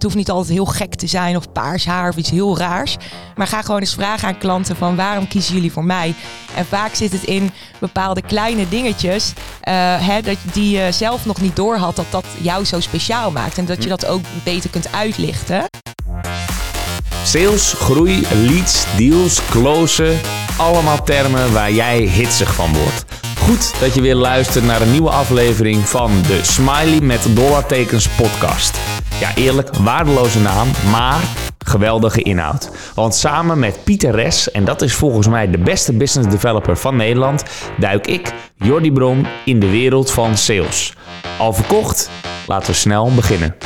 het hoeft niet altijd heel gek te zijn of paars haar of iets heel raars. Maar ga gewoon eens vragen aan klanten van waarom kiezen jullie voor mij? En vaak zit het in bepaalde kleine dingetjes uh, hè, dat, die je zelf nog niet door had dat dat jou zo speciaal maakt. En dat je dat ook beter kunt uitlichten. Sales, groei, leads, deals, closen. Allemaal termen waar jij hitsig van wordt. Goed dat je weer luistert naar een nieuwe aflevering van de Smiley met dollartekens podcast. Ja, eerlijk, waardeloze naam, maar geweldige inhoud. Want samen met Pieter Res, en dat is volgens mij de beste business developer van Nederland, duik ik, Jordi Bron, in de wereld van sales. Al verkocht? Laten we snel beginnen.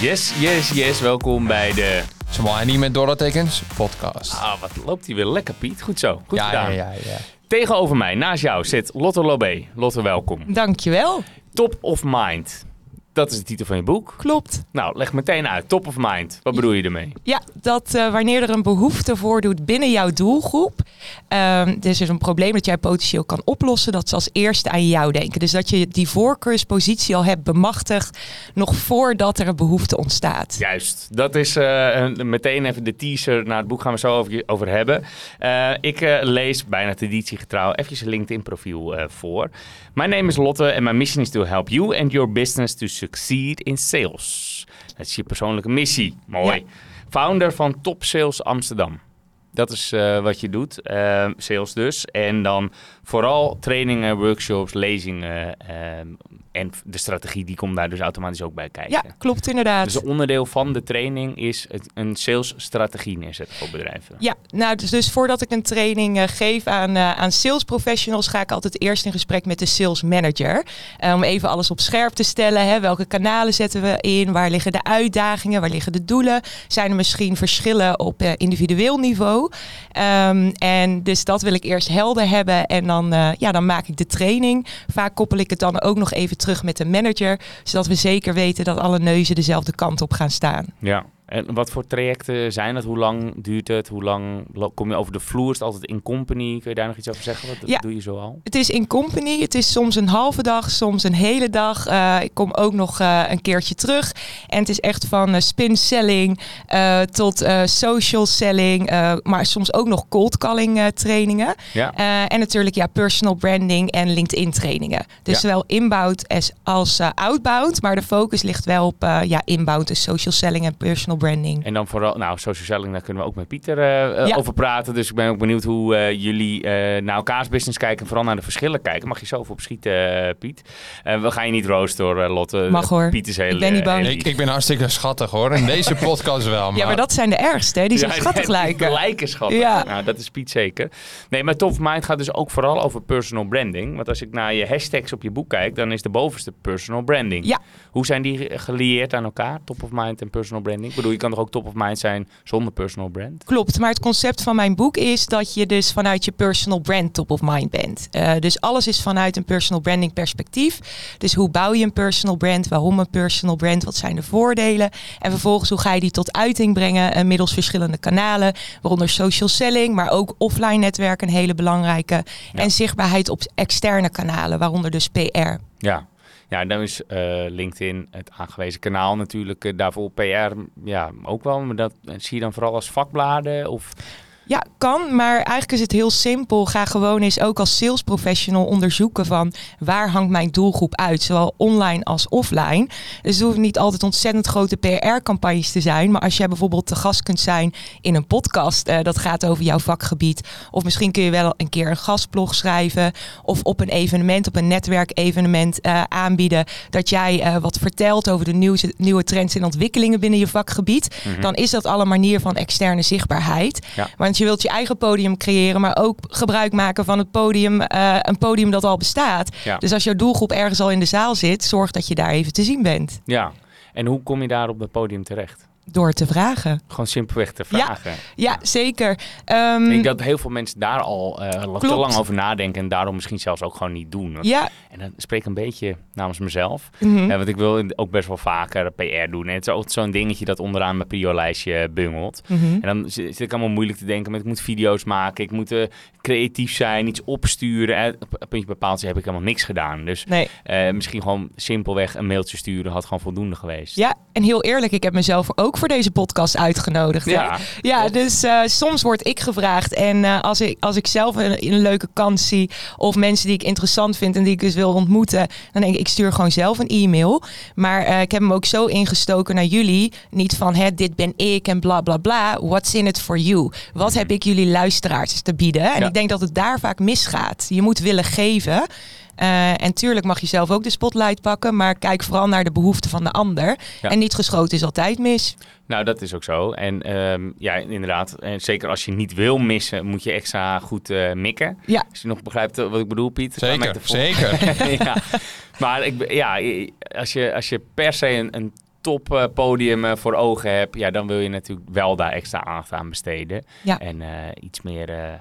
Yes, yes, yes. Welkom bij de... Smiley met dollartekens podcast. Ah, wat loopt hij weer lekker, Piet. Goed zo. Goed ja, gedaan. ja, ja, ja. Tegenover mij, naast jou, zit Lotte Lobé. Lotte, welkom. Dankjewel. Top of Mind. Dat is de titel van je boek. Klopt. Nou, leg meteen uit. Top of Mind. Wat bedoel je ermee? Ja, dat uh, wanneer er een behoefte voordoet binnen jouw doelgroep. Um, dus er is een probleem dat jij potentieel kan oplossen. Dat ze als eerste aan jou denken. Dus dat je die voorkeurspositie al hebt bemachtigd. nog voordat er een behoefte ontstaat. Juist. Dat is uh, meteen even de teaser naar het boek. Gaan we zo over, over hebben. Uh, ik lees bijna traditiegetrouw even een LinkedIn-profiel voor. Mijn naam is Lotte en mijn mission is to help you and your business to succeed in sales. Dat is je persoonlijke missie. Mooi. Ja. Founder van Top Sales Amsterdam. Dat is uh, wat je doet, uh, sales dus. En dan vooral trainingen, workshops, lezingen uh, en de strategie die komt daar dus automatisch ook bij kijken. Ja, klopt inderdaad. Dus onderdeel van de training is het, een salesstrategie neerzetten voor bedrijven. Ja, nou dus, dus voordat ik een training uh, geef aan, uh, aan sales professionals, ga ik altijd eerst in gesprek met de sales manager. Om even alles op scherp te stellen. Hè. Welke kanalen zetten we in? Waar liggen de uitdagingen? Waar liggen de doelen? Zijn er misschien verschillen op individueel niveau? Um, en dus dat wil ik eerst helder hebben. En dan, ja, dan maak ik de training. Vaak koppel ik het dan ook nog even terug met de manager, zodat we zeker weten dat alle neuzen dezelfde kant op gaan staan. Ja, en wat voor trajecten zijn het? Hoe lang duurt het? Hoe lang kom je over de vloer? Is het altijd in company? Kun je daar nog iets over zeggen? Wat ja, doe je zo al? Het is in company. Het is soms een halve dag, soms een hele dag. Uh, ik kom ook nog uh, een keertje terug. En het is echt van uh, spin selling tot social selling. maar soms ook nog cold calling trainingen. Ja. en natuurlijk ja, personal branding en LinkedIn trainingen. Dus Ja. zowel inbound als, als outbound. Maar de focus ligt wel op ja, inbound, dus social selling en personal branding. En dan vooral, nou, social selling, daar kunnen we ook met Pieter eh, eh, Ja. over praten. Dus ik ben ook benieuwd hoe eh, jullie eh, naar elkaars business kijken en vooral naar de verschillen kijken. Mag je zo voor opschieten, eh, Piet? We gaan je niet roosten hoor, Lotte. Mag, hoor. Piet is heel Ik ben niet bang. Ik, ik ben hartstikke schattig hoor. In deze podcast wel. Maar, Ja, maar dat zijn de ergste, hè? die zo Ja, schattig die lijken. lijken schattig. Ja. Nou, dat is Piet zeker. Nee, maar Top of Mind gaat dus ook vooral over personal branding. Want als ik naar je hashtags op je boek kijk, dan is de bovenste personal branding. Ja. Hoe zijn die gelieerd aan elkaar, top of mind en personal branding? Bedoel, je kan toch ook top of mind zijn zonder personal brand? Klopt, maar het concept van mijn boek is dat je dus vanuit je personal brand top of mind bent. Eh, dus alles is vanuit een personal branding perspectief. Dus hoe bouw je een personal brand? Waarom een personal brand? Wat zijn de voordelen? En vervolgens hoe ga je die tot uiting brengen eh, middels verschillende kanalen, waaronder social selling, maar ook offline netwerken een hele belangrijke. En zichtbaarheid op externe kanalen, waaronder dus PR. Ja. Ja, dan is eh, LinkedIn het aangewezen kanaal natuurlijk eh, daarvoor. PR, ja, ook wel. Maar dat eh, zie je dan vooral als vakbladen? Of... Ja, kan, maar eigenlijk is het heel simpel. Ga gewoon eens ook als sales professional onderzoeken van waar hangt mijn doelgroep uit, zowel online als offline. Dus het hoeven niet altijd ontzettend grote PR-campagnes te zijn, maar als jij bijvoorbeeld te gast kunt zijn in een podcast, eh, dat gaat over jouw vakgebied, of misschien kun je wel een keer een gastblog schrijven, of op een evenement, op een netwerkevenement eh aanbieden, dat jij eh, wat vertelt over de nieuwe, nieuwe trends en ontwikkelingen binnen je vakgebied, dan is dat al een manier van externe zichtbaarheid. Ja. Want je wilt je eigen podium creëren, maar ook gebruik maken van het podium, eh, een podium dat al bestaat. Ja. Dus als jouw doelgroep ergens al in de zaal zit, zorg dat je daar even te zien bent. Ja. En hoe kom je daar op het podium terecht? Door te vragen. Gewoon simpelweg te vragen. Ja, zeker. Ehm, Ik denk dat heel veel mensen daar al eh, te lang over nadenken en daarom misschien zelfs ook gewoon niet doen. ja. En dan spreek ik een beetje namens mezelf. mhm. Want ik wil ook best wel vaker PR doen. En het is ook zo'n dingetje dat onderaan mijn prio-lijstje bungelt. Mhm. En dan zit ik allemaal moeilijk te denken met ik moet video's maken, ik moet eh, creatief zijn, iets opsturen. En op een puntje bepaald heb ik helemaal niks gedaan. Dus Nee. eh, misschien gewoon simpelweg een mailtje sturen had gewoon voldoende geweest. Ja, en heel eerlijk, ik heb mezelf ook voor deze podcast uitgenodigd. Ja, Ja, dus eh, soms word ik gevraagd. En eh, als, ik, als ik zelf een, een leuke kans zie, of mensen die ik interessant vind en die ik dus wil ontmoeten, dan denk ik, ik stuur gewoon zelf een e-mail. Maar eh, ik heb hem ook zo ingestoken naar jullie. Niet van, hè, dit ben ik en bla bla bla. What's in it for you? Wat heb ik jullie luisteraars te bieden? En Mhm. Ja. ik denk dat het daar vaak misgaat. Je moet willen geven. Eh, en tuurlijk mag je zelf ook de spotlight pakken, maar kijk vooral naar de behoeften van de ander. Ja. En niet geschoten is altijd mis. Nou, dat is ook zo. En ehm, ja, inderdaad. En zeker als je niet wil missen, moet je extra goed eh, mikken. Ja. Als je nog begrijpt wat ik bedoel, Piet. Zeker, zeker. ja. Maar ik, ja, als je, als je per se een, een top eh, podium eh, voor ogen hebt, ja, dan wil je natuurlijk wel daar extra aandacht aan besteden. Ja. En eh, iets meer, eh,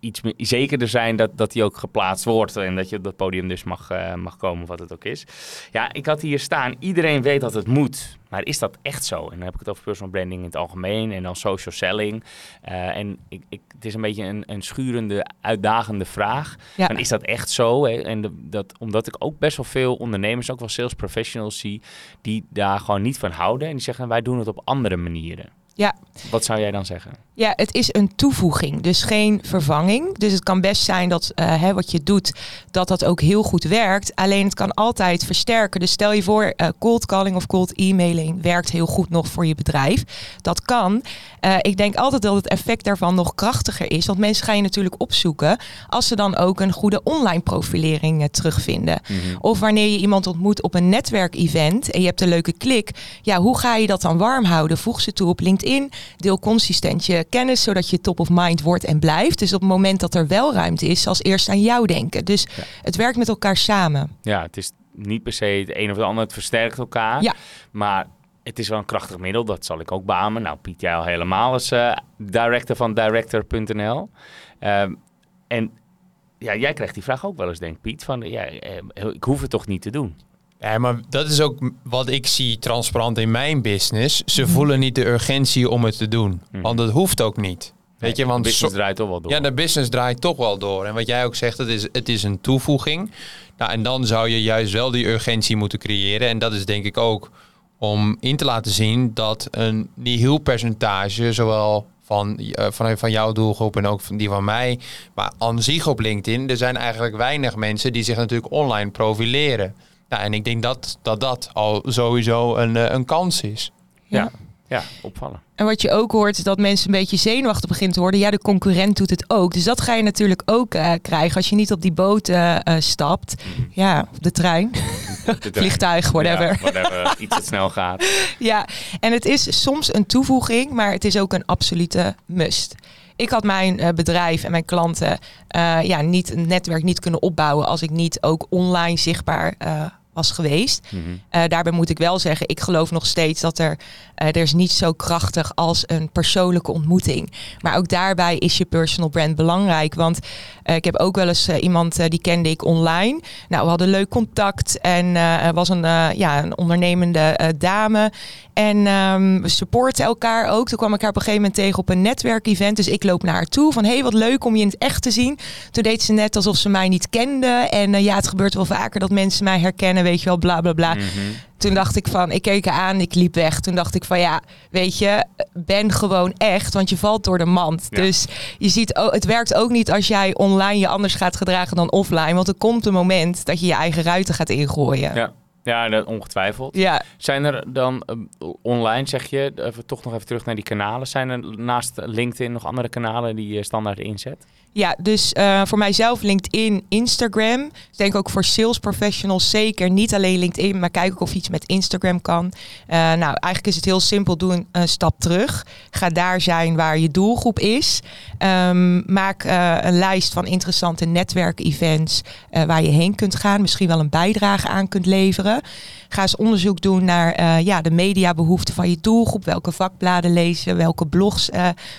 iets meer zekerder zijn dat, dat die ook geplaatst wordt en dat je op dat podium dus mag, eh, mag komen, wat het ook is. Ja, ik had hier staan, iedereen weet dat het moet. Maar is dat echt zo? En dan heb ik het over personal branding in het algemeen en dan social selling. Eh, en ik, ik, het is een beetje een, een schurende, uitdagende vraag. Ja. En is dat echt zo? Hè? En de- dat, omdat ik ook best wel veel ondernemers, ook wel sales professionals zie, die daar gewoon niet van houden. En die zeggen, wij doen het op andere manieren. Ja. Wat zou jij dan zeggen? Ja, het is een toevoeging, dus geen vervanging. Dus het kan best zijn dat eh, hè, wat je doet, dat dat ook heel goed werkt. Alleen het kan altijd versterken. Dus stel je voor, eh, cold calling of cold emailing werkt heel goed nog voor je bedrijf. Dat kan. Eh, ik denk altijd dat het effect daarvan nog krachtiger is. Want mensen gaan je natuurlijk opzoeken als ze dan ook een goede online profilering terugvinden. Of wanneer je iemand ontmoet op een netwerkevent en je hebt een leuke klik. Ja, hoe ga je dat dan warm houden? Voeg ze toe op LinkedIn. Deel consistent je kennis, zodat je top of mind wordt en blijft. Dus op het moment dat er wel ruimte is, als eerst aan jou denken. Dus Ja. het werkt met elkaar samen. Ja, het is niet per se het een of het ander, het versterkt elkaar. Ja. Maar het is wel een krachtig middel, dat zal ik ook beamen. Nou, Piet, jij al helemaal als eh, director van director.nl. Ehm, en ja, jij krijgt die vraag ook wel eens, denk Piet. Van, ja, eh, ik hoef het toch niet te doen? Ja, maar dat is ook wat ik zie transparant in mijn business. Ze Mhm. voelen niet de urgentie om het te doen. Mhm. Want dat hoeft ook niet. Weet je, want de business draait toch wel door. ja, de business draait toch wel door. En wat jij ook zegt, het is, het is een toevoeging. Nou, en dan zou je juist wel die urgentie moeten creëren. En dat is denk ik ook om in te laten zien dat een nihil percentage, zowel van, eh, van, van jouw doelgroep en ook van die van mij, maar aan zich op LinkedIn, er zijn eigenlijk weinig mensen die zich natuurlijk online profileren. Nou, en ik denk dat dat, dat al sowieso een, eh, een kans is. ja. ja, opvallen. En wat je ook hoort, is dat mensen een beetje zenuwachtig beginnen te worden. Ja, de concurrent doet het ook. Dus dat ga je natuurlijk ook eh, krijgen als je niet op die boot eh, stapt. Ja, op de trein, vliegtuig, whatever. Ja, whatever. Iets dat snel gaat. Ja, en het is soms een toevoeging, maar het is ook een absolute must. Ik had mijn eh, bedrijf en mijn klanten eh, ja, niet een netwerk niet kunnen opbouwen als ik niet ook online zichtbaar eh, was geweest. Mhm. Eh, daarbij moet ik wel zeggen, ik geloof nog steeds dat er, eh, er is niet zo krachtig als een persoonlijke ontmoeting. Maar ook daarbij is je personal brand belangrijk. Want eh, ik heb ook wel eens iemand die kende ik online. Nou, we hadden leuk contact en was een, ja, een ondernemende dame. En ehm, we supporten elkaar ook. Toen kwam ik haar op een gegeven moment tegen op een netwerkevent. Dus ik loop naar haar toe van, hey, wat leuk om je in het echt te zien. Toen deed ze net alsof ze mij niet kende. En eh, ja, het gebeurt wel vaker dat mensen mij herkennen, weet je wel, bla bla bla. Mhm. Toen dacht ik van, ik keek haar aan, ik liep weg. Toen dacht ik van ja, weet je, ben gewoon echt, want je valt door de mand. Ja. Dus je ziet, ook, het werkt ook niet als jij online je anders gaat gedragen dan offline. Want er komt een moment dat je je eigen ruiten gaat ingooien. Ja. Ja, dat ongetwijfeld. Ja, Zijn er dan eh, online, zeg je, even, toch nog even terug naar die kanalen. Zijn er naast LinkedIn nog andere kanalen die je standaard inzet? Ja, dus eh, voor mijzelf LinkedIn, Instagram. Ik denk ook voor sales professionals zeker. Niet alleen LinkedIn, maar kijk ook of iets met Instagram kan. Eh, nou, eigenlijk is het heel simpel. Doe een, stap terug. Ga daar zijn waar je doelgroep is. Ehm, maak eh, een lijst van interessante netwerkevents waar je heen kunt gaan. Misschien wel een bijdrage aan kunt leveren. Ga eens onderzoek doen naar ja, de mediabehoeften van je doelgroep. Welke vakbladen lezen, welke blogs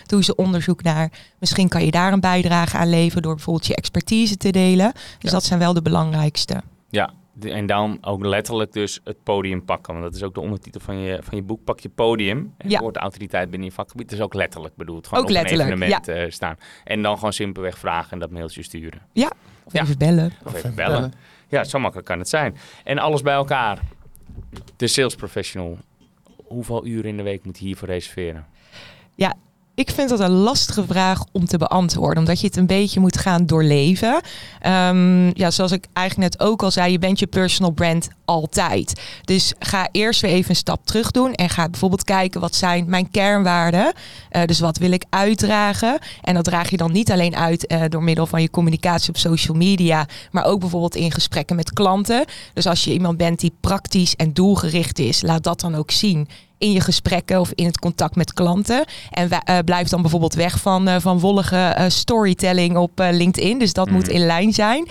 doen ze onderzoek naar. Misschien kan je daar een bijdrage aan leveren door bijvoorbeeld je expertise te delen. Dus Ja. dat zijn wel de belangrijkste. Ja, de- en dan ook letterlijk dus het podium pakken. Want dat is ook de ondertitel van je, van je boek. Pak je podium. En Ja. wordt autoriteit binnen je vakgebied. Dat is ook letterlijk bedoeld. Gewoon Ook op letterlijk, een evenement eh, staan. En dan gewoon simpelweg vragen en dat mailtje sturen. Of Ja. even bellen. Of even bellen. Ja, zo makkelijk kan het zijn. En alles bij elkaar. De sales professional. Hoeveel uren in de week moet je hiervoor reserveren? Ik vind dat een lastige vraag om te beantwoorden, omdat je het een beetje moet gaan doorleven. Ehm, ja, zoals ik eigenlijk net ook al zei, je bent je personal brand altijd. Dus ga eerst weer even een stap terug doen en ga bijvoorbeeld kijken wat zijn mijn kernwaarden. Eh, dus wat wil ik uitdragen? En dat draag je dan niet alleen uit eh, door middel van je communicatie op social media, maar ook bijvoorbeeld in gesprekken met klanten. Dus als je iemand bent die praktisch en doelgericht is, laat dat dan ook zien in je gesprekken of in het contact met klanten. En eh, blijf dan bijvoorbeeld weg van, eh, van wollige eh, storytelling op LinkedIn. Dus dat moet Mhm. in lijn zijn.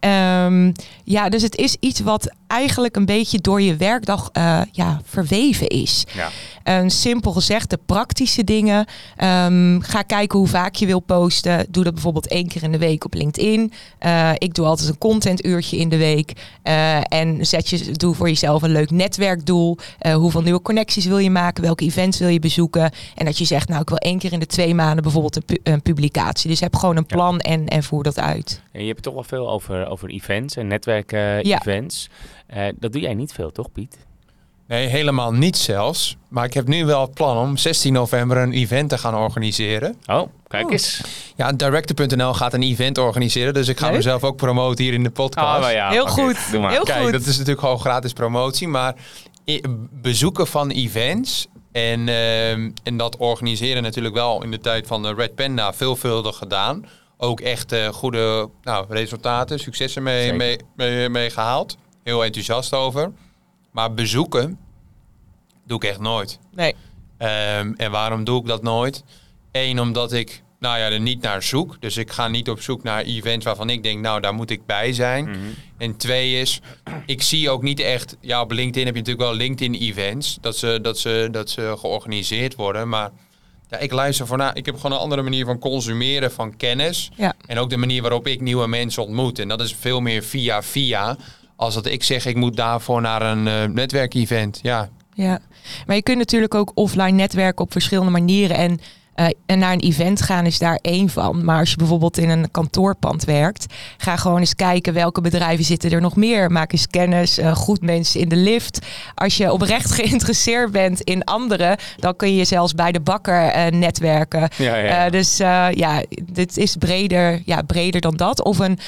Ehm, ja, dus het is iets wat eigenlijk een beetje door je werkdag ja, verweven is. Ja. Een simpel gezegd, de praktische dingen. Ehm, ga kijken hoe vaak je wil posten. Doe dat bijvoorbeeld één keer in de week op LinkedIn. Eh, ik doe altijd een contentuurtje in de week. Eh, en zet je, doe voor jezelf een leuk netwerkdoel. Eh, hoeveel nieuwe connecties wil je maken? Welke events wil je bezoeken? En dat je zegt, nou ik wil één keer in de twee maanden bijvoorbeeld een, pu- een publicatie. Dus heb gewoon een Ja. plan en, en voer dat uit. En je hebt het toch wel veel over, over events en Ja. netwerk-events. dat doe jij niet veel, toch Piet? Nee, helemaal niet zelfs. Maar ik heb nu wel het plan om 16 november een event te gaan organiseren. Oh, kijk Oh. eens. Ja, Director.nl gaat een event organiseren. Dus ik ga Leuk. mezelf ook promoten hier in de podcast. Ah, ja, Heel goed. Doe maar. Heel Kijk, goed. dat is natuurlijk gewoon gratis promotie. Maar bezoeken van events en, ehm, en dat organiseren natuurlijk wel in de tijd van de Red Panda veelvuldig gedaan. Ook echt eh, goede nou, resultaten, successen mee, mee, mee, mee gehaald. Heel enthousiast over. Maar bezoeken doe ik echt nooit. Nee. Ehm, en waarom doe ik dat nooit? Eén, omdat ik nou ja, er niet naar zoek. Dus ik ga niet op zoek naar events waarvan ik denk, nou, daar moet ik bij zijn. Mhm. En twee is, ik zie ook niet echt... Ja, op LinkedIn heb je natuurlijk wel LinkedIn-events. Dat ze, dat, ze, dat ze georganiseerd worden. Maar ja, ik luister voor na. Ik heb gewoon een andere manier van consumeren van kennis. Ja. En ook de manier waarop ik nieuwe mensen ontmoet. En dat is veel meer via via. Als dat ik zeg, ik moet daarvoor naar een eh, netwerkevent. Ja, Ja, maar je kunt natuurlijk ook offline netwerken op verschillende manieren. En, en naar een event gaan is daar één van. Maar als je bijvoorbeeld in een kantoorpand werkt, ga gewoon eens kijken welke bedrijven zitten er nog meer. Maak eens kennis, eh, goed mensen in de lift. Als je oprecht geïnteresseerd bent in anderen, dan kun je zelfs bij de bakker eh, netwerken. Ja, ja. Eh, dus eh, ja, dit is breder, ja, breder dan dat. Of een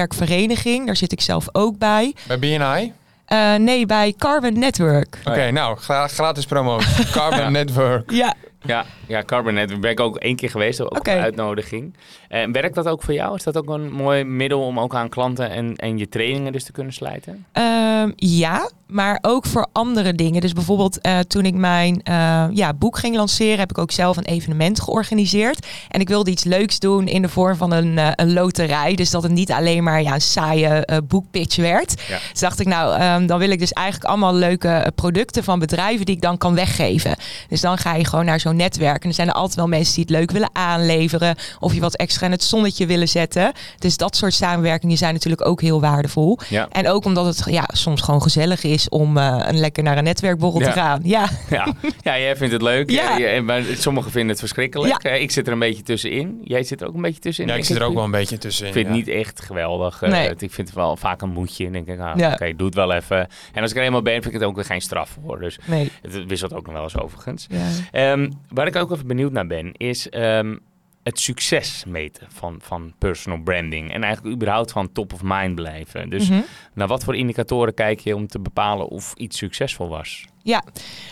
netwerkvereniging, daar zit ik zelf ook bij. bij BNI? Eh, nee, bij Carbon Network. Oké, nou, gra- gratis promotie. Carbon Network. Ja, Ja, ja Carbonet. Ben ik ook één keer geweest, ook Oké. op uitnodiging. En werkt dat ook voor jou? Is dat ook een mooi middel om ook aan klanten en, en je trainingen dus te kunnen slijten? Ehm, ja, maar ook voor andere dingen. Dus bijvoorbeeld eh, toen ik mijn eh, ja, boek ging lanceren, heb ik ook zelf een evenement georganiseerd. En ik wilde iets leuks doen in de vorm van een, eh, een loterij. Dus dat het niet alleen maar ja, een saaie boekpitch werd. Ja. Dus dacht ik, nou, ehm, dan wil ik dus eigenlijk allemaal leuke producten van bedrijven die ik dan kan weggeven. Dus dan ga je gewoon naar zo'n netwerk. En er zijn er altijd wel mensen die het leuk willen aanleveren. Of je wat extra in het zonnetje willen zetten. Dus dat soort samenwerkingen zijn natuurlijk ook heel waardevol. Ja. En ook omdat het ja, soms gewoon gezellig is om eh, een lekker naar een netwerkborrel Ja. te gaan. Ja, Ja, ja jij vindt het leuk. Ja. Ja. maar sommigen vinden het verschrikkelijk. Ja. Ik zit er een beetje tussenin. Jij zit er ook een beetje tussenin. Ja, ik zit er ook wel een beetje tussenin. Ik vind het niet echt geweldig. Eh, Nee. Ik vind het wel vaak een moedje. En denk ik, ah, Ja. oké, doe het wel even. En als ik er eenmaal ben, vind ik het ook weer geen straf voor. Dus nee. het wisselt ook nog wel eens overigens. Ja. Ehm, waar ik ook even benieuwd naar ben, is ehm, het succes meten van, van personal branding. En eigenlijk überhaupt van top of mind blijven. Dus Mhm. naar wat voor indicatoren kijk je om te bepalen of iets succesvol was? Ja,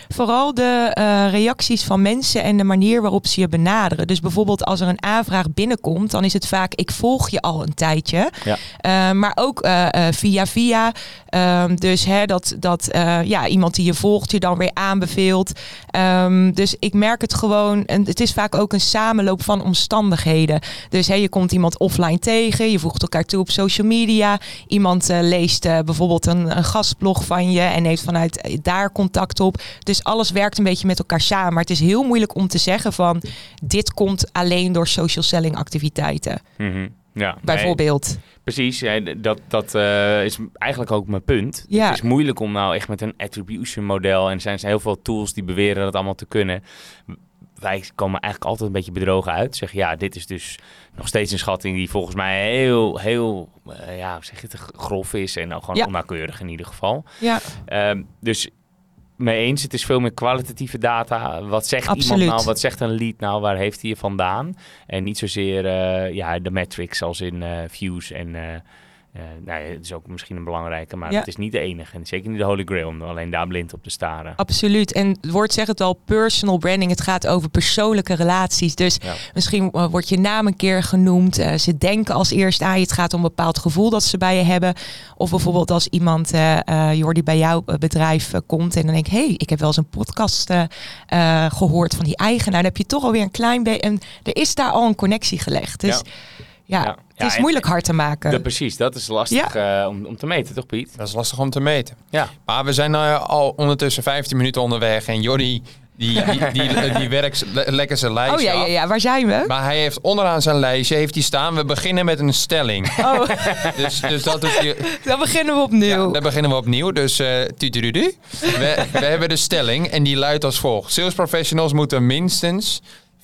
vooral de uh, reacties van mensen en de manier waarop ze je benaderen. Dus bijvoorbeeld als er een aanvraag binnenkomt, dan is het vaak ik volg je al een tijdje. Ja. Uh, maar ook uh, via via. Um, dus hè, dat, dat ja, iemand die je volgt je dan weer aanbeveelt. Um, dus ik merk het gewoon. En het is vaak ook een samenloop van omstandigheden. Dus hè, je komt iemand offline tegen, je voegt elkaar toe op social media. Iemand leest bijvoorbeeld een, een gastblog van je en heeft vanuit daar contact op. Dus alles werkt een beetje met elkaar samen. Maar het is heel moeilijk om te zeggen van dit komt alleen door social selling activiteiten. Mm -hmm. Ja, bijvoorbeeld. Nee, precies, ja, dat, dat uh, is eigenlijk ook mijn punt. Ja. Het is moeilijk om nou echt met een attribution model en er zijn heel veel tools die beweren dat allemaal te kunnen. Wij komen eigenlijk altijd een beetje bedrogen uit. Zeg ja, dit is dus nog steeds een schatting die volgens mij heel, heel, uh, ja, zeg je het, grof is en ook gewoon ja. onnauwkeurig in ieder geval. Ja. Uh, dus mee eens. Het is veel meer kwalitatieve data. Wat zegt Absoluut. iemand nou? Wat zegt een lead nou? Waar heeft hij je vandaan? En niet zozeer uh, ja, de metrics als in uh, views en... Uh, uh, nou ja, het is ook misschien een belangrijke, maar Ja. het is niet de enige. En zeker niet de holy grail om alleen daar blind op te staren. Absoluut. En het woord zegt het al, personal branding. Het gaat over persoonlijke relaties. Dus Ja. misschien uh, wordt je naam een keer genoemd. Uh, ze denken als eerst aan je. Het gaat om een bepaald gevoel dat ze bij je hebben. Of bijvoorbeeld als iemand, Jordi, bij jouw bedrijf komt. En dan denk ik, hé, hey, ik heb wel eens een podcast gehoord van die eigenaar. Dan heb je toch alweer een klein beetje... En er is daar al een connectie gelegd. Dus ja, Ja. het Ja, is en- moeilijk hard te maken. Ja, precies, dat is lastig eh, om, om te meten, toch Piet? Dat is lastig om te meten. Ja. Maar we zijn eh, al ondertussen 15 minuten onderweg. En Jordi, die, die, die, die werkt le- lekker zijn lijstje oh ja, ja, ja, waar zijn we? Maar hij heeft onderaan zijn lijstje heeft hij staan. We beginnen met een stelling. Oh, Dus, dus dat doet hij. dan beginnen we opnieuw. Ja, dan beginnen we opnieuw. Dus eh tudududu. We, we hebben de stelling en die luidt als volgt. Sales professionals moeten minstens 25%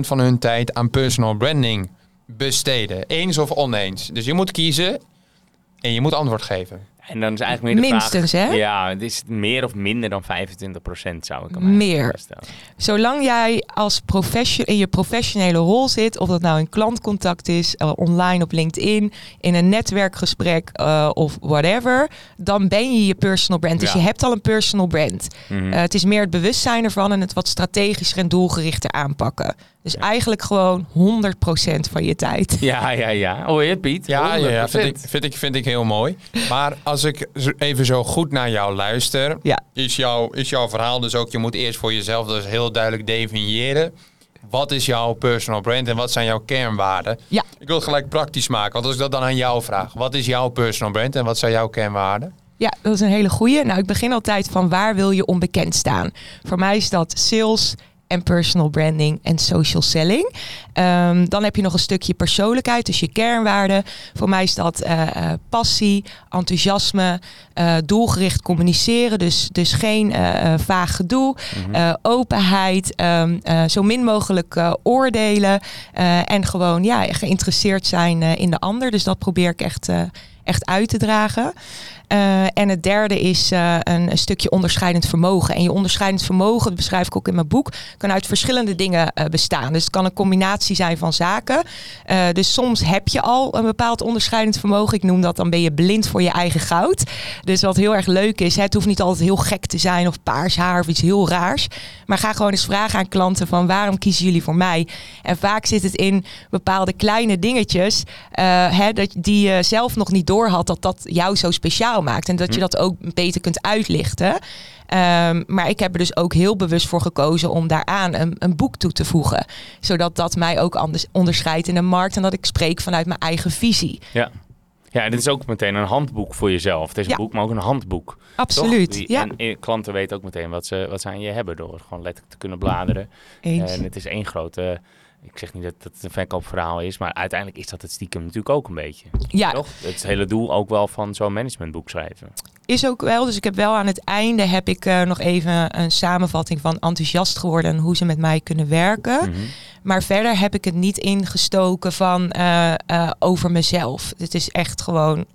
van hun tijd aan personal branding besteden. Eens of oneens. Dus je moet kiezen en je moet antwoord geven. En dan is eigenlijk meer de Minstens, vraag... hè? Ja, het is meer of minder dan 25% zou ik hem Meer. stellen. Zolang jij als profession in je professionele rol zit, of dat nou een klantcontact is, uh, online op LinkedIn, in een netwerkgesprek uh, of whatever, dan ben je je personal brand. Dus Ja. je hebt al een personal brand. Mhm. Uh, het is meer het bewustzijn ervan en het wat strategischer en doelgerichter aanpakken. Dus eigenlijk gewoon 100% van je tijd. Ja, ja, ja. Hoor je het, Piet? Ja, ja, ja 100%. vind, ik, vind, ik, vind ik heel mooi. Maar als ik even zo goed naar jou luister, Ja. is, jouw, is jouw verhaal dus ook, je moet eerst voor jezelf dus heel duidelijk definiëren. Wat is jouw personal brand en wat zijn jouw kernwaarden? Ja. Ik wil het gelijk praktisch maken, want als ik dat dan aan jou vraag. Wat is jouw personal brand en wat zijn jouw kernwaarden? Ja, dat is een hele goeie. Nou, ik begin altijd van waar wil je onbekend staan? Voor mij is dat sales en personal branding en social selling. Ehm, dan heb je nog een stukje persoonlijkheid, dus je kernwaarden. Voor mij is dat eh, eh, passie, enthousiasme, eh, doelgericht communiceren. Dus, dus geen vaag gedoe, Mhm. openheid, ehm, eh, zo min mogelijk oordelen. en gewoon ja, geïnteresseerd zijn in de ander. Dus dat probeer ik echt, echt uit te dragen. Uh, en het derde is uh, een, stukje onderscheidend vermogen. En je onderscheidend vermogen, dat beschrijf ik ook in mijn boek, kan uit verschillende dingen uh, bestaan. Dus het kan een combinatie zijn van zaken. Dus soms heb je al een bepaald onderscheidend vermogen. Ik noem dat dan ben je blind voor je eigen goud. Dus wat heel erg leuk is, het hoeft niet altijd heel gek te zijn of paars haar of iets heel raars. Maar ga gewoon eens vragen aan klanten van waarom kiezen jullie voor mij? En vaak zit het in bepaalde kleine dingetjes hè, dat, die je zelf nog niet door had dat dat jou zo speciaal maakt. En dat je dat ook beter kunt uitlichten. Um, maar ik heb er dus ook heel bewust voor gekozen om daaraan een, een boek toe te voegen. Zodat dat mij ook anders onderscheidt in de markt en dat ik spreek vanuit mijn eigen visie. Ja. Ja, en dit is ook meteen een handboek voor jezelf. Het is een Ja. boek, maar ook een handboek. Absoluut. Die- Ja, En eh, klanten weten ook meteen wat ze, wat ze aan je hebben door gewoon letterlijk te kunnen bladeren. eens. En het is één grote... Ik zeg niet dat het een verkoopverhaal is, maar uiteindelijk is dat het stiekem natuurlijk ook een beetje. Ja, Toch? Het hele doel ook wel van zo'n managementboek schrijven. is ook wel. Dus ik heb wel aan het einde heb ik uh, nog even een samenvatting van enthousiast geworden en hoe ze met mij kunnen werken. Mhm. Maar verder heb ik het niet ingestoken van uh, uh, over mezelf. Het is echt gewoon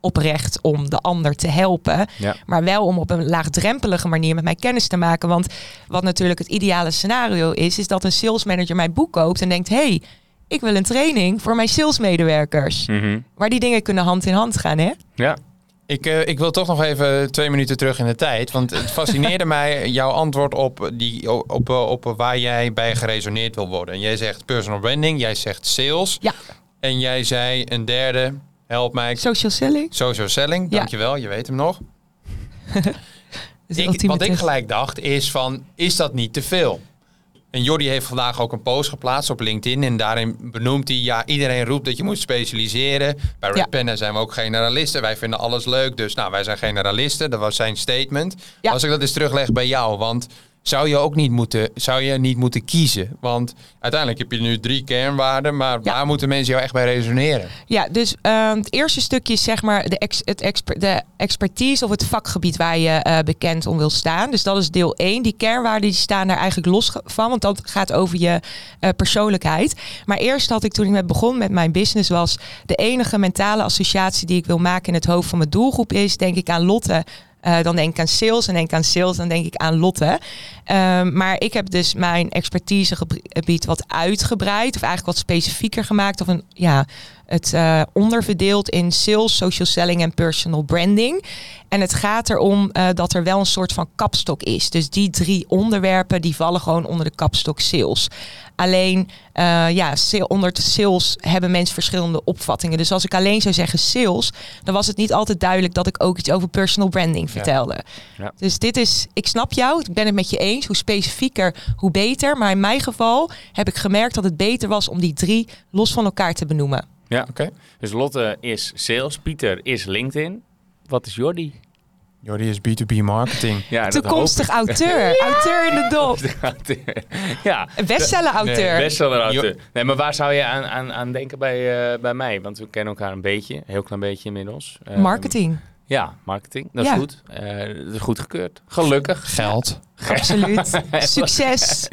oprecht om de ander te helpen. Ja. Maar wel om op een laagdrempelige manier met mij kennis te maken. Want wat natuurlijk het ideale scenario is, is dat een salesmanager mijn boek koopt en denkt: hey, ik wil een training voor mijn salesmedewerkers. Mhm. Maar die dingen kunnen hand in hand gaan, hè? Ja. Ik, eh, ik wil toch nog even twee minuten terug in de tijd. Want het fascineerde mij jouw antwoord op, die, op, op, op waar jij bij geresoneerd wil worden. En jij zegt personal branding, jij zegt sales. Ja. En jij zei een derde, help mij, Social selling. social selling. Dankjewel, je weet hem nog. Ik, wat ik gelijk dacht is van, is dat niet te veel? En Jordi heeft vandaag ook een post geplaatst op LinkedIn. En daarin benoemt hij, ja, iedereen roept dat je moet specialiseren. Bij Red Ja. Penna zijn we ook generalisten. Wij vinden alles leuk, dus nou, wij zijn generalisten. Dat was zijn statement. Ja. Als ik dat eens terugleg bij jou, want zou je ook niet moeten, zou je niet moeten kiezen? Want uiteindelijk heb je nu drie kernwaarden, maar Ja. waar moeten mensen jou echt bij resoneren? Ja, dus ehm, het eerste stukje is zeg maar de, ex, het exper, de expertise of het vakgebied waar je eh, bekend om wil staan. Dus dat is deel 1. Die kernwaarden die staan daar eigenlijk los van, want dat gaat over je eh, persoonlijkheid. Maar eerst had ik toen ik met begon met mijn business was de enige mentale associatie die ik wil maken in het hoofd van mijn doelgroep is denk ik aan Lotte. Eh, dan denk ik aan sales en denk ik aan sales, dan denk ik aan Lotte. Ehm, maar ik heb dus mijn expertisegebied wat uitgebreid, of eigenlijk wat specifieker gemaakt, of een ja, het eh, onderverdeeld in sales, social selling en personal branding. En het gaat erom eh, dat er wel een soort van kapstok is. Dus die drie onderwerpen die vallen gewoon onder de kapstok sales. Alleen eh, ja, onder de sales hebben mensen verschillende opvattingen. Dus als ik alleen zou zeggen sales, dan was het niet altijd duidelijk dat ik ook iets over personal branding vertelde. Ja. Dus dit is, ik snap jou, ik ben het met je eens. Hoe specifieker, hoe beter. Maar in mijn geval heb ik gemerkt dat het beter was om die drie los van elkaar te benoemen. Ja. Oké. Dus Lotte is sales, Pieter is LinkedIn. Wat is Jordi? Jordi is B2B marketing. Ja, Toekomstig auteur. Auteur in de dop. ja, Bestseller auteur. Nee, bestseller auteur. Nee, maar waar zou je aan, aan, aan denken bij, eh, bij mij? Want we kennen elkaar een beetje, een heel klein beetje inmiddels. Ehm, Marketing. Ja, marketing. Dat Ja. is goed. Eh, dat is goed gekeurd. Gelukkig. Geld. Absoluut. Succes.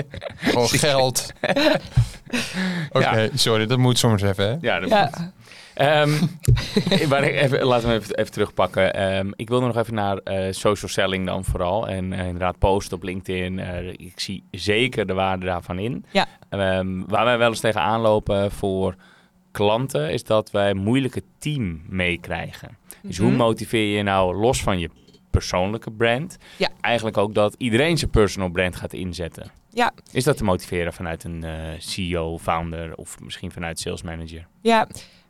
Oh, geld. Oké, sorry, dat moet soms even, hè? Ja, dat Ja. Ehm, waar ik even, laten we even, even terugpakken. Ehm, ik wilde nog even naar eh, social selling dan vooral. En eh, inderdaad posten op LinkedIn. Eh, ik zie zeker de waarde daarvan in. Ja. Ehm, waar wij wel eens tegen aanlopen voor klanten... is dat wij een moeilijke team meekrijgen. Dus hoe Mhm. motiveer je nou los van je persoonlijke brand... Ja. eigenlijk ook dat iedereen zijn personal brand gaat inzetten? Ja. Is dat te motiveren vanuit een eh, CEO, founder of misschien vanuit sales manager? Ja.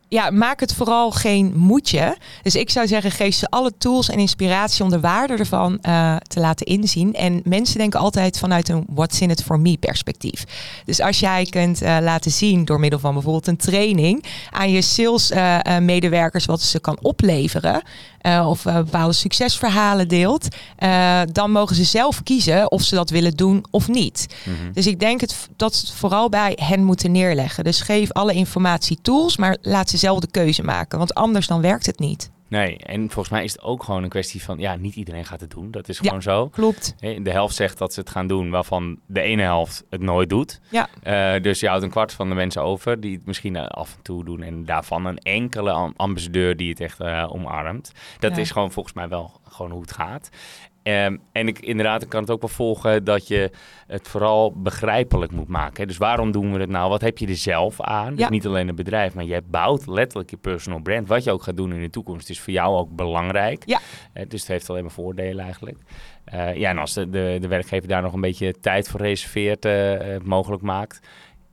Ja, maak het vooral geen moedje. Dus ik zou zeggen, geef ze alle tools en inspiratie om de waarde ervan eh, te laten inzien. En mensen denken altijd vanuit een what's in it for me perspectief. Dus als jij kunt eh, laten zien door middel van bijvoorbeeld een training aan je sales eh, medewerkers wat ze kan opleveren. Eh, of eh, bepaalde succesverhalen deelt, eh, dan mogen ze zelf kiezen of ze dat willen doen of niet. Dus ik denk het, dat ze het vooral bij hen moeten neerleggen. Dus geef alle informatie tools, maar laat ze zelf de keuze maken. Want anders dan werkt het niet. Nee, en volgens mij is het ook gewoon een kwestie van, ja, niet iedereen gaat het doen. Dat is Ja. gewoon zo. Klopt. De helft zegt dat ze het gaan doen, waarvan de ene helft het nooit doet. Ja. Eh, dus je houdt een kwart van de mensen over die het misschien eh, af en toe doen. En daarvan een enkele am- ambassadeur die het echt eh, omarmt. Dat Ja. is gewoon volgens mij wel gewoon hoe het gaat. Ehm, en ik, inderdaad, ik kan het ook wel volgen dat je het vooral begrijpelijk moet maken. hè. Dus waarom doen we het nou? Wat heb je er zelf aan? Dus niet alleen het bedrijf, maar je bouwt letterlijk je personal brand. Wat je ook gaat doen in de toekomst is voor jou ook belangrijk. Ja. Dus het heeft alleen maar voordelen eigenlijk. Eh, ja, en als de, de, de werkgever daar nog een beetje tijd voor reserveert, eh, mogelijk maakt,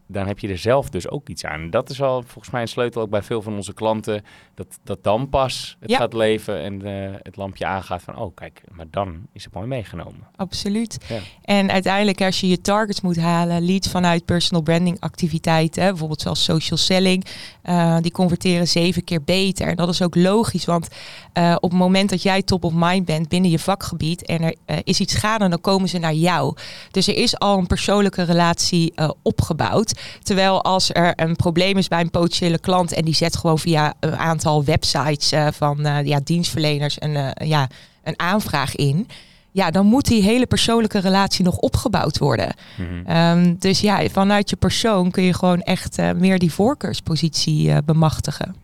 dan heb je er zelf dus ook iets aan. Dat is al volgens mij een sleutel ook bij veel van onze klanten, dat, dat dan pas het Ja. gaat leven en eh, het lampje aangaat van, oh kijk, maar dan is het mooi meegenomen. Absoluut. Ja. En uiteindelijk als je je targets moet halen, leads vanuit personal branding activiteiten, bijvoorbeeld zoals social selling, eh, die converteren zeven keer beter. En dat is ook logisch, want eh, op het moment dat jij top of mind bent binnen je vakgebied en er is iets gaande, dan komen ze naar jou. Dus er is al een persoonlijke relatie opgebouwd. Terwijl als er een probleem is bij een potentiële klant en die zet gewoon via een aantal websites eh, van eh, ja, dienstverleners een, eh, ja, een aanvraag in. Ja, dan moet die hele persoonlijke relatie nog opgebouwd worden. Mhm. Ehm, dus ja, vanuit je persoon kun je gewoon echt meer die voorkeurspositie bemachtigen.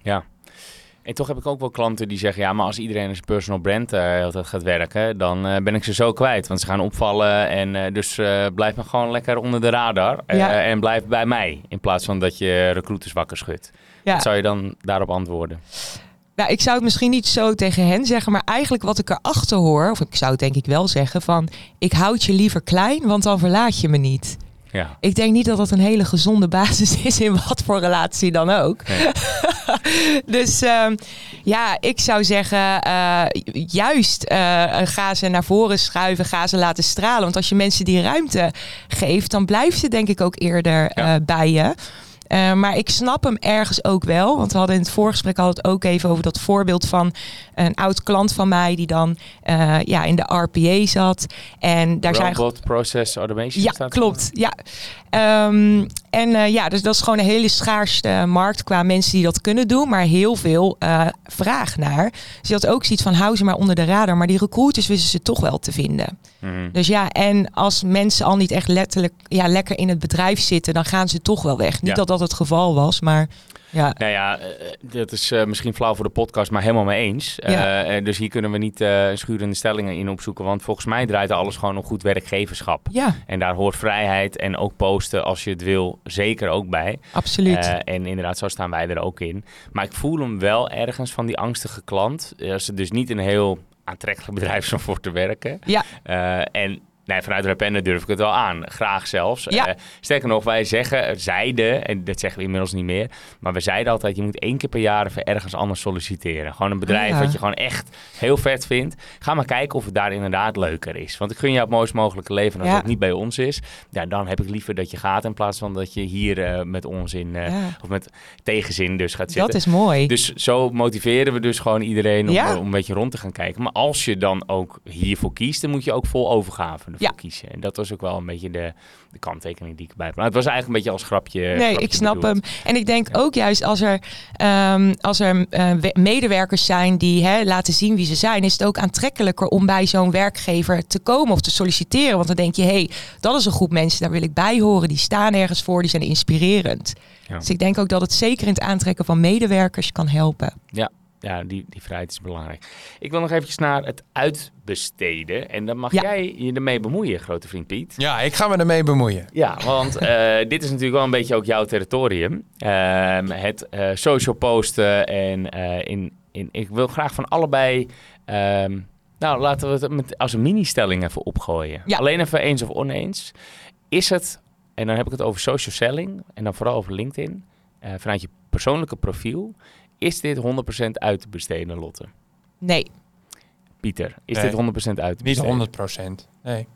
En toch heb ik ook wel klanten die zeggen, ja, maar als iedereen als personal brand eh, tijd gaat werken, dan eh, ben ik ze zo kwijt. Want ze gaan opvallen en eh, dus blijf maar gewoon lekker onder de radar. Ja. En blijf bij mij, in plaats van dat je recruiters wakker schudt. Ja. Wat zou je dan daarop antwoorden? Nou, ik zou het misschien niet zo tegen hen zeggen, maar eigenlijk wat ik erachter hoor, of ik zou het denk ik wel zeggen, van ik houd je liever klein, want dan verlaat je me niet. Ja. Ik denk niet dat dat een hele gezonde basis is in wat voor relatie dan ook. Nee. dus ehm, ja, ik zou zeggen, eh, juist eh, ga ze naar voren schuiven, ga ze laten stralen. Want als je mensen die ruimte geeft, dan blijft ze denk ik ook eerder Ja. eh, bij je. Eh, maar ik snap hem ergens ook wel. Want we hadden in het voorgesprek hadden het ook even over dat voorbeeld van een oud klant van mij die dan eh, ja, in de RPA zat. En daar zijn Robot Process Automation ja, klopt. Ja. Ehm, en eh, ja, dus dat is gewoon een hele schaarste markt qua mensen die dat kunnen doen, maar heel veel eh, vraag naar. Dus je had ook zoiets van hou ze maar onder de radar, maar die recruiters wisten ze toch wel te vinden. Mhm. Dus ja, en als mensen al niet echt letterlijk ja, lekker in het bedrijf zitten, dan gaan ze toch wel weg. Niet Ja. dat dat het geval was, maar ja. Nou ja, eh, dat is eh, misschien flauw voor de podcast, maar helemaal mee eens. Ja. Eh, eh, dus hier kunnen we niet eh, schurende stellingen in opzoeken. Want volgens mij draait alles gewoon om goed werkgeverschap. Ja, En daar hoort vrijheid en ook posten als je het wil zeker ook bij. absoluut. Eh, en inderdaad, zo staan wij er ook in. Maar ik voel hem wel ergens van die angstige klant. Als het dus niet een heel aantrekkelijk bedrijf is om voor te werken. ja, Eh, en nee, vanuit Rapende durf ik het wel aan. Graag zelfs. Ja. Eh, sterker nog, wij zeggen, zeiden, en dat zeggen we inmiddels niet meer. Maar we zeiden altijd, je moet één keer per jaar even ergens anders solliciteren. Gewoon een bedrijf ja. wat je gewoon echt heel vet vindt. Ga maar kijken of het daar inderdaad leuker is. Want ik gun jou het mooist mogelijke leven. En als Ja. het niet bij ons is, ja, dan heb ik liever dat je gaat. In plaats van dat je hier eh, met onzin, eh, ja. of met tegenzin dus gaat zitten. dat is mooi. Dus zo motiveren we dus gewoon iedereen om, om een beetje rond te gaan kijken. Maar als je dan ook hiervoor kiest, dan moet je ook vol overgave Ja. kiezen. En dat was ook wel een beetje de, de kanttekening die ik erbij heb. Maar het was eigenlijk een beetje als grapje. Nee, grapje ik snap bedoeld. hem. En ik denk ook juist als er, ehm, als er eh, we- medewerkers zijn die hè, laten zien wie ze zijn, is het ook aantrekkelijker om bij zo'n werkgever te komen of te solliciteren. Want dan denk je, hé, hey, dat is een groep mensen, daar wil ik bij horen. Die staan ergens voor, die zijn inspirerend. Ja. Dus ik denk ook dat het zeker in het aantrekken van medewerkers kan helpen. Ja, die, die vrijheid is belangrijk. Ik wil nog eventjes naar het uitbesteden. En dan mag Ja. jij je ermee bemoeien, grote vriend Piet. Ja, ik ga me ermee bemoeien. Ja, want eh, dit is natuurlijk wel een beetje ook jouw territorium. Ehm, het eh, social posten en eh, in, in, ik wil graag van allebei... ehm, nou, laten we het met, als een mini-stelling even opgooien. Ja. Alleen even eens of oneens. Is het, en dan heb ik het over social selling en dan vooral over LinkedIn, eh, vanuit je persoonlijke profiel, is dit 100% uit te besteden, Lotte? Nee, Pieter, is Nee. dit 100% uit te Niet besteden? 100 procent. Nee.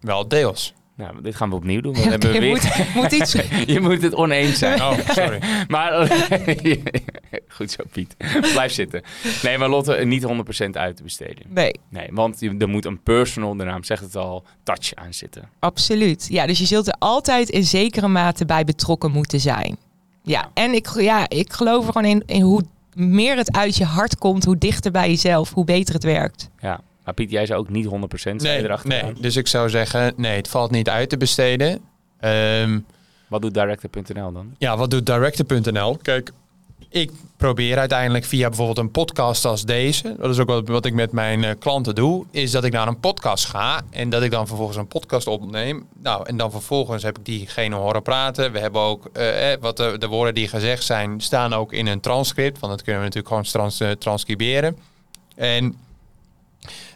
Wel deels. Nou, dit gaan we opnieuw doen. want hebben we weer... moet, moet iets. je moet het oneens zijn. Oh, sorry. Maar goed zo, Piet. Blijf zitten. Nee, maar Lotte, niet 100% uit te besteden. Nee, Nee, want er moet een personal, de naam zegt het al, touch aan zitten. absoluut. Ja, dus je zult er altijd in zekere mate bij betrokken moeten zijn. Ja, en ik, ja, ik geloof er gewoon in, in hoe meer het uit je hart komt, hoe dichter bij jezelf, hoe beter het werkt. Ja. Maar Piet, jij zei ook niet 100% zei Nee, erachter nee. aan. Dus ik zou zeggen, nee, het valt niet uit te besteden. Ehm, Wat doet director.nl dan? ja, wat doet Director.nl? Kijk, ik probeer uiteindelijk via bijvoorbeeld een podcast als deze, dat is ook wat, ik met mijn eh, klanten doe, is dat ik naar een podcast ga en dat ik dan vervolgens een podcast opneem. Nou, en dan vervolgens heb ik diegene horen praten. We hebben ook, eh, eh, wat de, de woorden die gezegd zijn, staan ook in een transcript, want dat kunnen we natuurlijk gewoon trans, transcriberen. En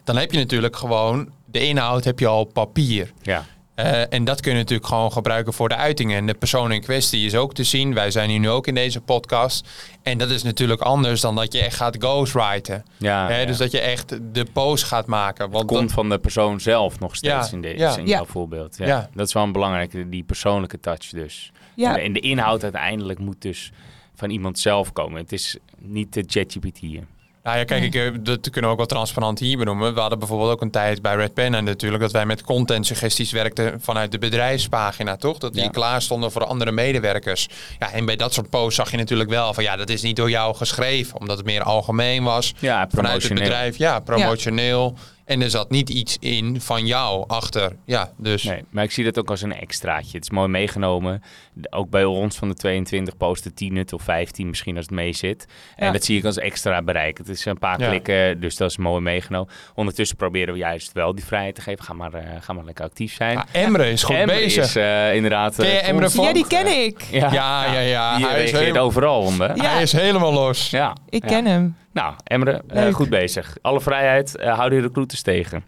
dan heb je natuurlijk gewoon, de inhoud heb je al papier. Ja. Eh, en dat kun je natuurlijk gewoon gebruiken voor de uitingen. En de persoon in kwestie is ook te zien. Wij zijn hier nu ook in deze podcast. En dat is natuurlijk anders dan dat je echt gaat ghostwriten. Ja, Hè, ja. Dus dat je echt de post gaat maken. het Want komt dan- van de persoon zelf nog steeds Ja, in, deze, ja. in Ja. jouw voorbeeld. Ja. Ja. Dat is wel een belangrijke, die persoonlijke touch dus. Ja, En de inhoud uiteindelijk moet dus van iemand zelf komen. Het is niet de ChatGPT hier. Nou ja, kijk, ik, eh, dat kunnen we ook wel transparant hier benoemen. We hadden bijvoorbeeld ook een tijd bij Red Pen en natuurlijk dat wij met content suggesties werkten vanuit de bedrijfspagina, toch? Dat die Ja. klaar stonden voor andere medewerkers. Ja, en bij dat soort posts zag je natuurlijk wel van ja, dat is niet door jou geschreven, omdat het meer algemeen was. Ja, Vanuit het bedrijf, ja, promotioneel. En er zat niet iets in van jou achter. Ja, dus Nee, maar ik zie dat ook als een extraatje. Het is mooi meegenomen. Ook bij ons van de 22 posten 10 het of 15 misschien als het mee zit. En Ja. dat zie ik als extra bereik. Het is een paar Ja. klikken, dus dat is mooi meegenomen. Ondertussen proberen we juist wel die vrijheid te geven. Ga maar, eh, ga maar lekker actief zijn. Ja, Emre is goed Emre bezig. is eh, inderdaad... Ken je eh, Emre ja die ken ik. Ja, Ja, ja, Hij is reageert helemaal- overal om, hè? Ja. Hij is helemaal los. Ja. Ik ja. ken hem. Nou, Emre, eh, goed bezig. Alle vrijheid, eh hou de recruiters tegen.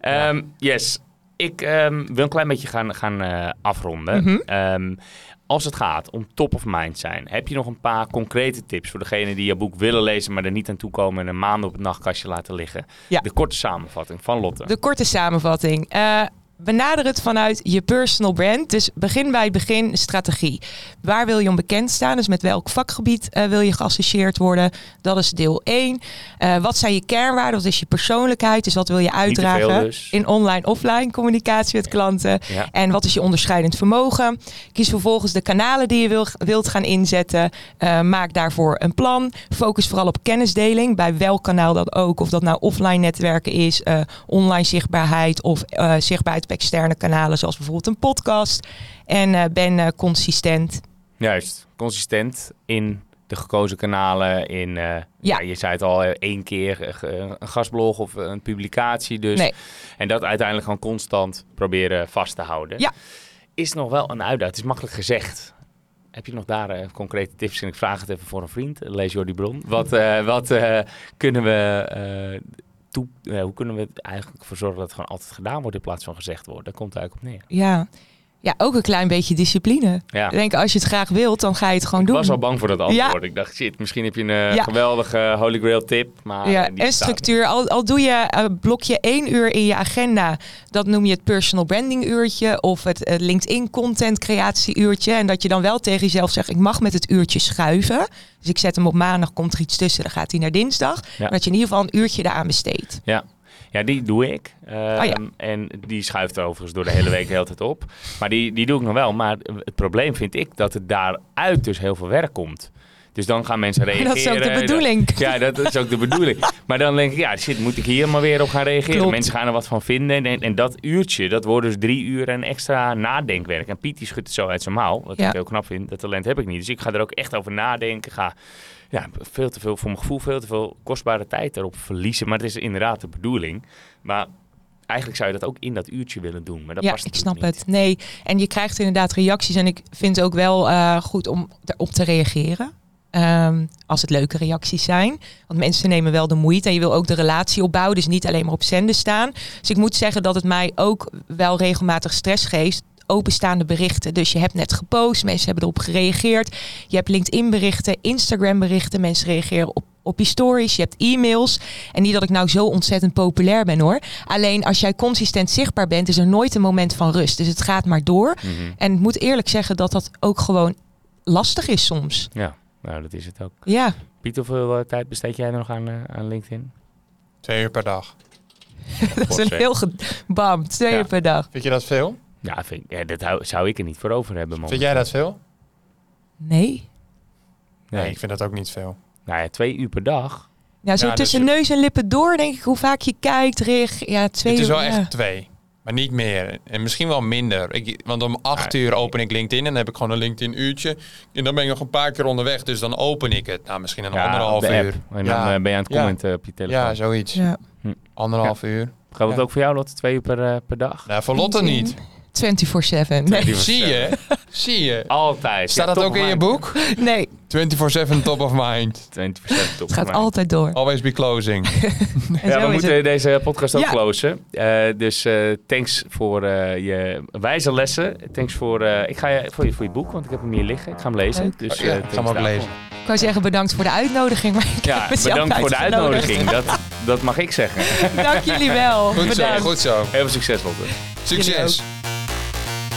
Ehm, Yes, ik ehm, wil een klein beetje gaan, gaan eh, afronden. Mhm. Ehm, als het gaat om top of mind zijn, heb je nog een paar concrete tips voor degenen die je boek willen lezen, maar er niet aan toe komen en een maand op het nachtkastje laten liggen? Ja. De korte samenvatting van Lotte. De korte samenvatting. Eh, benader het vanuit je personal brand. Dus begin bij het begin strategie. Waar wil je om bekend staan? Dus met welk vakgebied eh, wil je geassocieerd worden? Dat is deel 1. Eh, wat zijn je kernwaarden? Wat is je persoonlijkheid? Dus wat wil je uitdragen dus. in online-offline communicatie met klanten? Ja. En wat is je onderscheidend vermogen? Kies vervolgens de kanalen die je wil, wilt gaan inzetten. Eh, maak daarvoor een plan. Focus vooral op kennisdeling. Bij welk kanaal dat ook. Of dat nou offline netwerken is, online zichtbaarheid of zichtbaarheid op externe kanalen, zoals bijvoorbeeld een podcast. En eh, ben eh, consistent. Juist, consistent in de gekozen kanalen. In, eh, ja. je zei het al, één keer een gastblog of een publicatie. Dus. Nee. En dat uiteindelijk gewoon constant proberen vast te houden. Ja. Is nog wel een uitdaging. Het is makkelijk gezegd. Heb je nog daar eh, concrete tips? En ik vraag het even voor een vriend. Lees Jordi Bron. Wat, wat kunnen we... toe, eh, hoe kunnen we er eigenlijk voor zorgen dat het gewoon altijd gedaan wordt in plaats van gezegd wordt? Daar komt het eigenlijk op neer. Ja. Ja, ook een klein beetje discipline. Ja. Ik denk, als je het graag wilt, dan ga je het gewoon Ik doen. was al bang voor dat antwoord. Ja. Ik dacht, shit, misschien heb je een eh, Ja. geweldige Holy Grail tip. Maar Ja, eh, en structuur. Al, al doe je eh, blokje één uur in je agenda, dat noem je het personal branding uurtje of het LinkedIn content creatie uurtje. En dat je dan wel tegen jezelf zegt, ik mag met het uurtje schuiven. Dus ik zet hem op maandag, komt er iets tussen, dan gaat hij naar dinsdag. Maar dat je in ieder geval een uurtje daaraan besteedt. Ja. Ja, die doe ik. Ehm, Oh ja. En die schuift er overigens door de hele week de hele tijd op. Maar die, die doe ik nog wel. Maar het probleem vind ik dat het daaruit dus heel veel werk komt. Dus dan gaan mensen reageren. Dat is ook de bedoeling. Ja, dat is ook de bedoeling. Maar dan denk ik, ja, shit, moet ik hier maar weer op gaan reageren? Klopt. Mensen gaan er wat van vinden. En, en dat uurtje, dat wordt dus drie uur en extra nadenkwerk. En Piet die schudt het zo uit zijn mouw, wat Ja. ik heel knap vind. Dat talent heb ik niet. Dus ik ga er ook echt over nadenken. Ga ja, veel te veel, voor mijn gevoel, veel te veel kostbare tijd erop verliezen. Maar het is inderdaad de bedoeling. Maar eigenlijk zou je dat ook in dat uurtje willen doen. Maar dat ja, past ik snap niet. het. Nee, en je krijgt inderdaad reacties. En ik vind het ook wel eh, goed om erop te reageren. Ehm, als het leuke reacties zijn. Want mensen nemen wel de moeite. En je wil ook de relatie opbouwen. Dus niet alleen maar op zenden staan. Dus ik moet zeggen dat het mij ook wel regelmatig stress geeft. Openstaande berichten. Dus je hebt net gepost. Mensen hebben erop gereageerd. Je hebt LinkedIn berichten, Instagram berichten. Mensen reageren op, op je stories. Je hebt e-mails. En niet dat ik nou zo ontzettend populair ben hoor. Alleen als jij consistent zichtbaar bent, is er nooit een moment van rust. Dus het gaat maar door. Mhm. En ik moet eerlijk zeggen dat dat ook gewoon lastig is soms. Ja, nou dat is het ook. Ja, Piet, hoeveel eh, tijd besteed jij er nog aan, eh, aan LinkedIn? Twee uur per dag. dat is een heel ge- bam, twee Ja. uur per dag. Vind je dat veel? Ja, vind, ja dat hou- zou ik er niet voor over hebben, man. Vind jij dat veel? Nee. Nee, ik vind dat ook niet veel. Nou ja, twee uur per dag. Ja, zo Ja, dus tussen neus en lippen door denk ik hoe vaak je kijkt, reageert. Ja, twee Het is uur. wel ja. echt twee. Maar niet meer. En misschien wel minder. Ik, want om acht Ja, uur open ik LinkedIn. En dan heb ik gewoon een LinkedIn uurtje. En dan ben ik nog een paar keer onderweg. Dus dan open ik het. Nou, misschien een Ja, anderhalf op de app. uur. En dan ja. eh, ben je aan het Ja. commenten op je telefoon. ja, zoiets. Ja. Anderhalf uur. Geldt het Ja. ook voor jou, Lotte? Twee uur per, eh, per dag? Nou, voor Lotte niet. 24-7. Nee. Zie je? Zie je? Altijd. Staat Ja, dat top ook in je mind. boek? nee, 24-7 top of mind. 24 top het gaat of mind. altijd door. Always be closing. En Ja, we is moeten het. deze podcast ook Ja. closen. Eh, dus eh, thanks voor eh, je wijze lessen. Thanks voor, eh, ik ga je, voor, je, voor je boek, want ik heb hem hier liggen. Ik ga hem lezen. Leuk. Dus, Oh, ja, eh, ik ga hem ook daarvoor. lezen. Ik wou zeggen bedankt voor de uitnodiging. Maar ik Ja, heb mezelf bedankt voor de uitgenodigd. uitnodiging. Dat, dat mag ik zeggen. Dank jullie wel. Goed zo, bedankt. goed zo. Heel veel succes, Lotte. Succes.